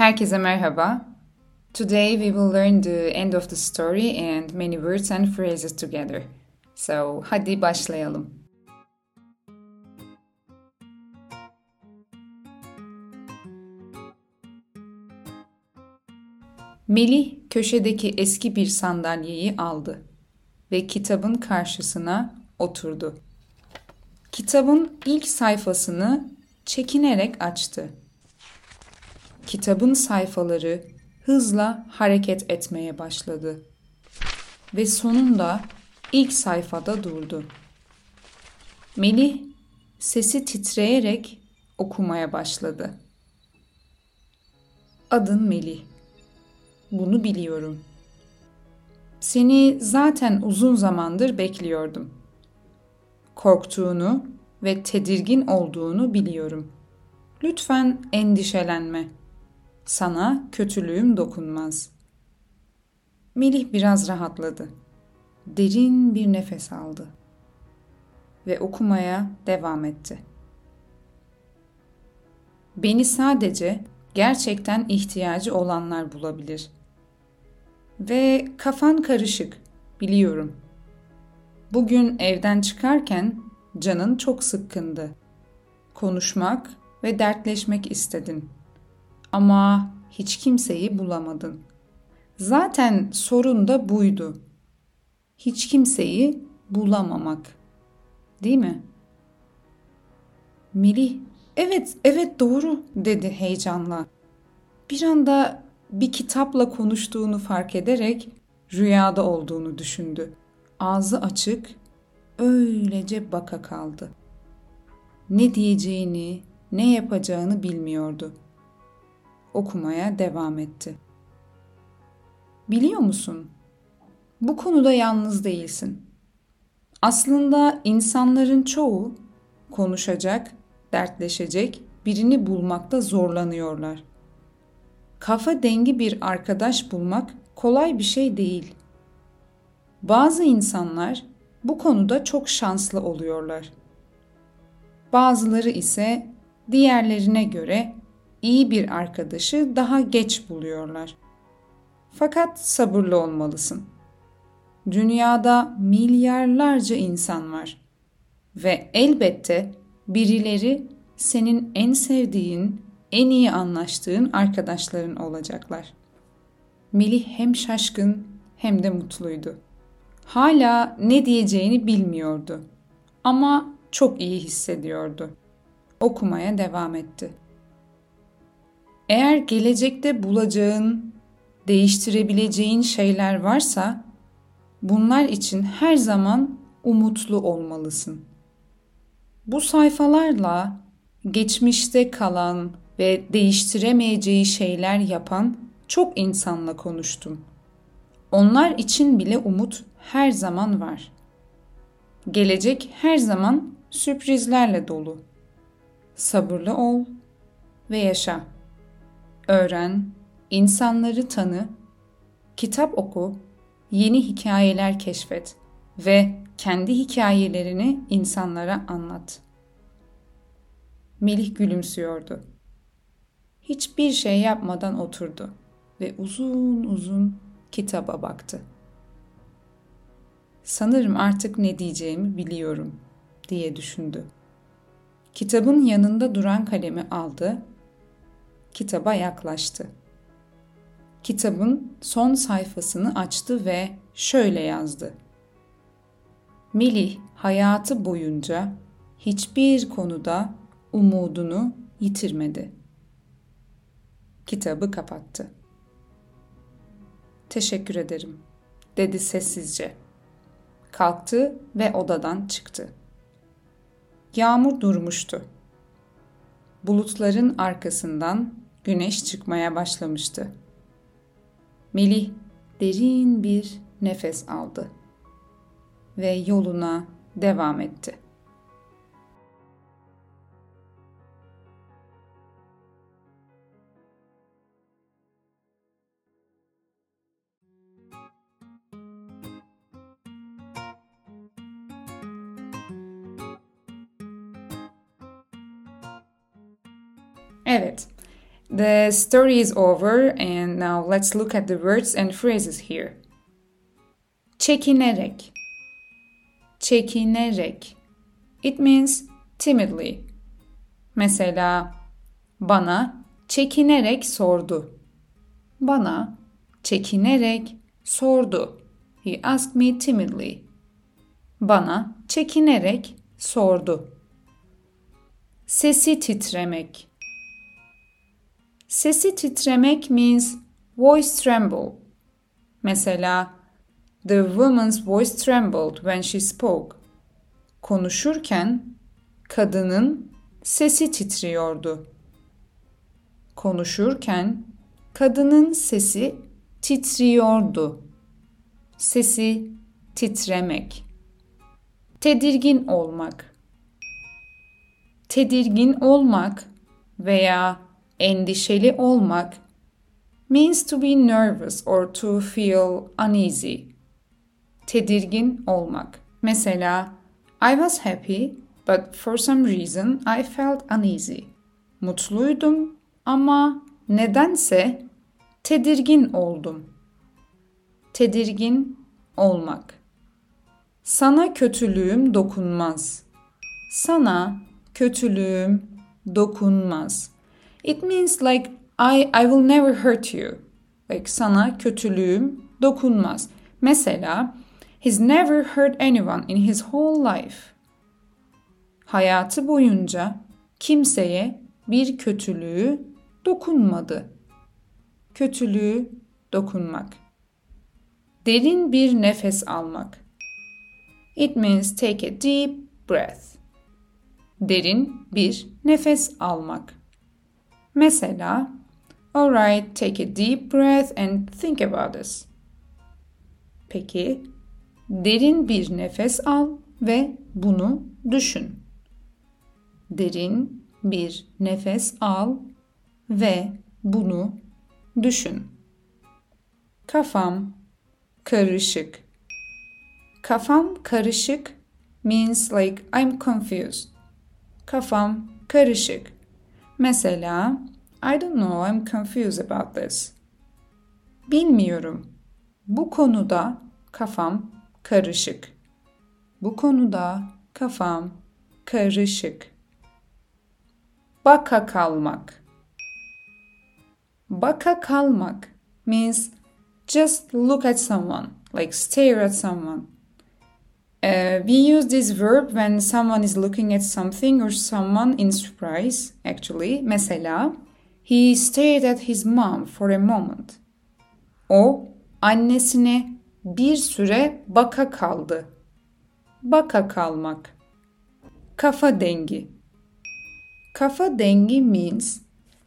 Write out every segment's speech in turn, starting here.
Herkese merhaba. Today we will learn the end of the story and many words and phrases together. So, hadi başlayalım. Melih köşedeki eski bir sandalyeyi aldı ve kitabın karşısına oturdu. Kitabın ilk sayfasını çekinerek açtı. Kitabın sayfaları hızla hareket etmeye başladı ve sonunda ilk sayfada durdu. Melih sesi titreyerek okumaya başladı. Adın Melih. Bunu biliyorum. Seni zaten uzun zamandır bekliyordum. Korktuğunu ve tedirgin olduğunu biliyorum. Lütfen endişelenme. Sana kötülüğüm dokunmaz. Melih biraz rahatladı. Derin bir nefes aldı ve okumaya devam etti. Beni sadece gerçekten ihtiyacı olanlar bulabilir. Ve kafan karışık, biliyorum. Bugün evden çıkarken canın çok sıkkındı. Konuşmak ve dertleşmek istedin. Ama hiç kimseyi bulamadın. Zaten sorun da buydu. Hiç kimseyi bulamamak. Değil mi? Melih, evet, evet doğru dedi heyecanla. Bir anda bir kitapla konuştuğunu fark ederek rüyada olduğunu düşündü. Ağzı açık, öylece baka kaldı. Ne diyeceğini, ne yapacağını bilmiyordu. Okumaya devam etti. Biliyor musun? Bu konuda yalnız değilsin. Aslında insanların çoğu konuşacak, dertleşecek birini bulmakta zorlanıyorlar. Kafa dengi bir arkadaş bulmak kolay bir şey değil. Bazı insanlar bu konuda çok şanslı oluyorlar. Bazıları ise diğerlerine göre iyi bir arkadaşı daha geç buluyorlar. Fakat sabırlı olmalısın. Dünyada milyarlarca insan var ve elbette birileri senin en sevdiğin, en iyi anlaştığın arkadaşların olacaklar. Melih hem şaşkın hem de mutluydu. Hala ne diyeceğini bilmiyordu ama çok iyi hissediyordu. Okumaya devam etti. Eğer gelecekte bulacağın, değiştirebileceğin şeyler varsa bunlar için her zaman umutlu olmalısın. Bu sayfalarla geçmişte kalan ve değiştiremeyeceği şeyler yapan çok insanla konuştum. Onlar için bile umut her zaman var. Gelecek her zaman sürprizlerle dolu. Sabırlı ol ve yaşa. Öğren, insanları tanı, kitap oku, yeni hikayeler keşfet ve kendi hikayelerini insanlara anlat. Melih gülümsüyordu. Hiçbir şey yapmadan oturdu ve uzun uzun kitaba baktı. Sanırım artık ne diyeceğimi biliyorum diye düşündü. Kitabın yanında duran kalemi aldı, kitaba yaklaştı. Kitabın son sayfasını açtı ve şöyle yazdı. Melih hayatı boyunca hiçbir konuda umudunu yitirmedi. Kitabı kapattı. Teşekkür ederim, dedi sessizce. Kalktı ve odadan çıktı. Yağmur durmuştu. Bulutların arkasından güneş çıkmaya başlamıştı. Melih derin bir nefes aldı ve yoluna devam etti. Evet, The story is over and now let's look at the words and phrases here. Çekinerek. Çekinerek. It means timidly. Mesela bana çekinerek sordu. Bana çekinerek sordu. He asked me timidly. Bana çekinerek sordu. Sesi titremek. Sesi titremek means voice tremble. Mesela the woman's voice trembled when she spoke. Konuşurken kadının sesi titriyordu. Konuşurken kadının sesi titriyordu. Sesi titremek. Tedirgin olmak. Tedirgin olmak veya endişeli olmak means to be nervous or to feel uneasy. Tedirgin olmak. Mesela I was happy but for some reason I felt uneasy. Mutluydum ama nedense tedirgin oldum. Tedirgin olmak. Sana kötülüğüm dokunmaz. Sana kötülüğüm dokunmaz. It means like I I will never hurt you. Like sana kötülüğüm dokunmaz. Mesela he's never hurt anyone in his whole life. Hayatı boyunca kimseye bir kötülüğü dokunmadı. Kötülüğü dokunmak. Derin bir nefes almak. It means take a deep breath. Derin bir nefes almak. Mesela, alright, take a deep breath and think about this. Peki, derin bir nefes al ve bunu düşün. Derin bir nefes al ve bunu düşün. Kafam karışık. Kafam karışık means like I'm confused. Kafam karışık. Mesela I don't know, I'm confused about this. Bilmiyorum. Bu konuda kafam karışık. Bu konuda kafam karışık. Baka kalmak. Baka kalmak means just look at someone, like stare at someone. Uh, we use this verb when someone is looking at something or someone in surprise, actually. Mesela, he stared at his mom for a moment. O, annesine bir süre baka kaldı. Baka kalmak. Kafa dengi. Kafa dengi means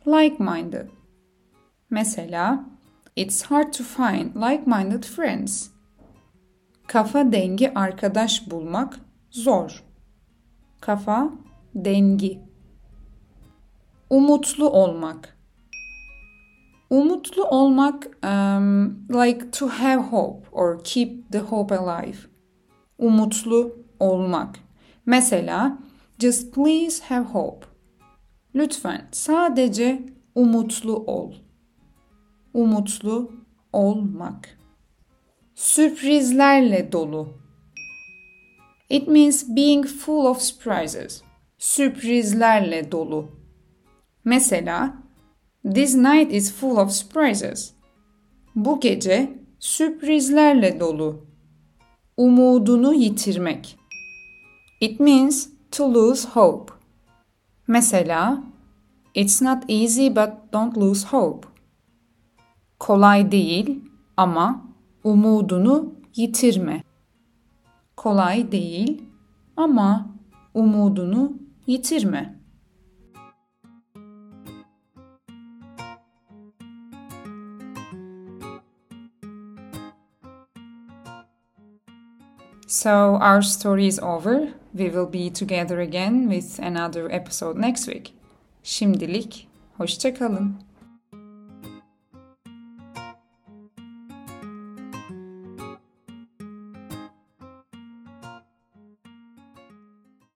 like-minded. Mesela, it's hard to find like-minded friends. Kafa dengi arkadaş bulmak zor. Kafa dengi. Umutlu olmak. Umutlu olmak um, like to have hope or keep the hope alive. Umutlu olmak. Mesela just please have hope. Lütfen sadece umutlu ol. Umutlu olmak sürprizlerle dolu. It means being full of surprises. Sürprizlerle dolu. Mesela, this night is full of surprises. Bu gece sürprizlerle dolu. Umudunu yitirmek. It means to lose hope. Mesela, it's not easy but don't lose hope. Kolay değil ama umudunu yitirme. Kolay değil ama umudunu yitirme. So our story is over. We will be together again with another episode next week. Şimdilik hoşça kalın.